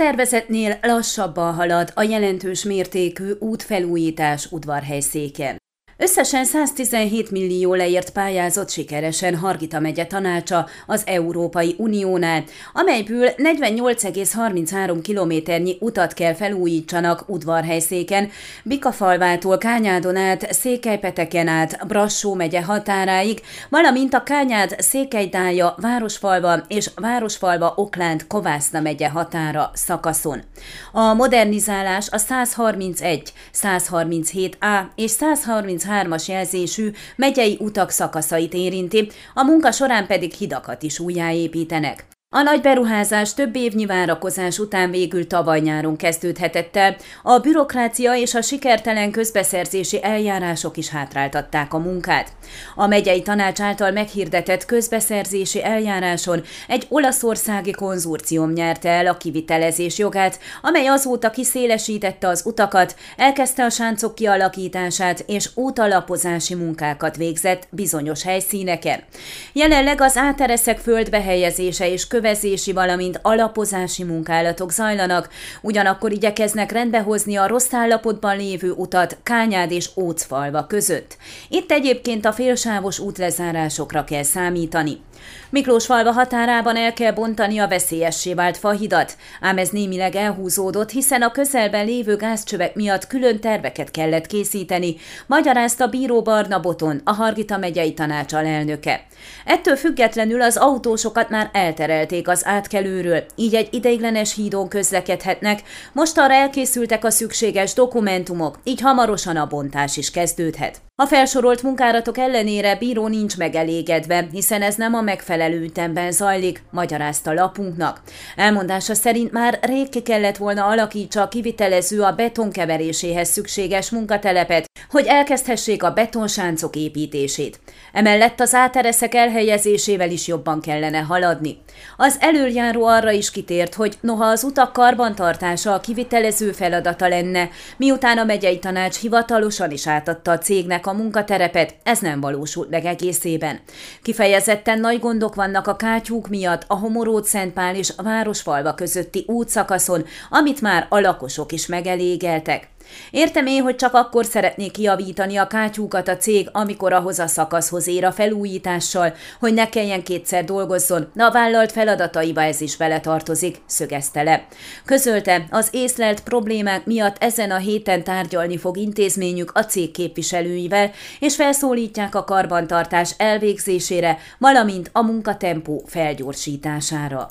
tervezetnél lassabban halad a jelentős mértékű útfelújítás udvarhelyszéken. Összesen 117 millió leért pályázott sikeresen Hargita megye tanácsa az Európai Uniónál, amelyből 48,33 kilométernyi utat kell felújítsanak udvarhelyszéken, Bikafalvától Kányádon át, Székelypeteken át, Brassó megye határáig, valamint a Kányád, Székelydája, Városfalva és Városfalva Oklánt Kovászna megye határa szakaszon. A modernizálás a 131, 137A és 133 3-as jelzésű megyei utak szakaszait érinti, a munka során pedig hidakat is újjáépítenek. A nagy beruházás több évnyi várakozás után végül tavaly nyáron kezdődhetett el, a bürokrácia és a sikertelen közbeszerzési eljárások is hátráltatták a munkát. A megyei tanács által meghirdetett közbeszerzési eljáráson egy olaszországi konzurcium nyerte el a kivitelezés jogát, amely azóta kiszélesítette az utakat, elkezdte a sáncok kialakítását és útalapozási munkákat végzett bizonyos helyszíneken. Jelenleg az átereszek földbe helyezése és kövezési, valamint alapozási munkálatok zajlanak, ugyanakkor igyekeznek rendbehozni a rossz állapotban lévő utat Kányád és Ócfalva között. Itt egyébként a félsávos útlezárásokra kell számítani. Miklósfalva határában el kell bontani a veszélyessé vált fahidat, ám ez némileg elhúzódott, hiszen a közelben lévő gázcsövek miatt külön terveket kellett készíteni, magyarázta Bíró Barna Boton, a Hargita megyei tanács elnöke. Ettől függetlenül az autósokat már elterelték az átkelőről, így egy ideiglenes hídon közlekedhetnek, most arra elkészültek a szükséges dokumentumok, így hamarosan a bontás is kezdődhet. A felsorolt munkáratok ellenére bíró nincs megelégedve, hiszen ez nem a megfelelő ütemben zajlik, magyarázta lapunknak. Elmondása szerint már rég ki kellett volna alakítsa a kivitelező a betonkeveréséhez szükséges munkatelepet, hogy elkezdhessék a betonsáncok építését. Emellett az átereszek elhelyezésével is jobban kellene haladni. Az előjáró arra is kitért, hogy noha az utak karbantartása a kivitelező feladata lenne, miután a megyei tanács hivatalosan is átadta a cégnek a munkaterepet, ez nem valósult meg egészében. Kifejezetten nagy gondok vannak a kátyúk miatt a Homoród Szentpál és a Városfalva közötti útszakaszon, amit már a lakosok is megelégeltek. Értem én, hogy csak akkor szeretnék kiavítani a kátyúkat a cég, amikor ahhoz a szakaszhoz ér a felújítással, hogy ne kelljen kétszer dolgozzon, de a vállalt feladataiba ez is vele tartozik, szögezte le. Közölte, az észlelt problémák miatt ezen a héten tárgyalni fog intézményük a cég képviselőivel, és felszólítják a karbantartás elvégzésére, valamint a munkatempó felgyorsítására.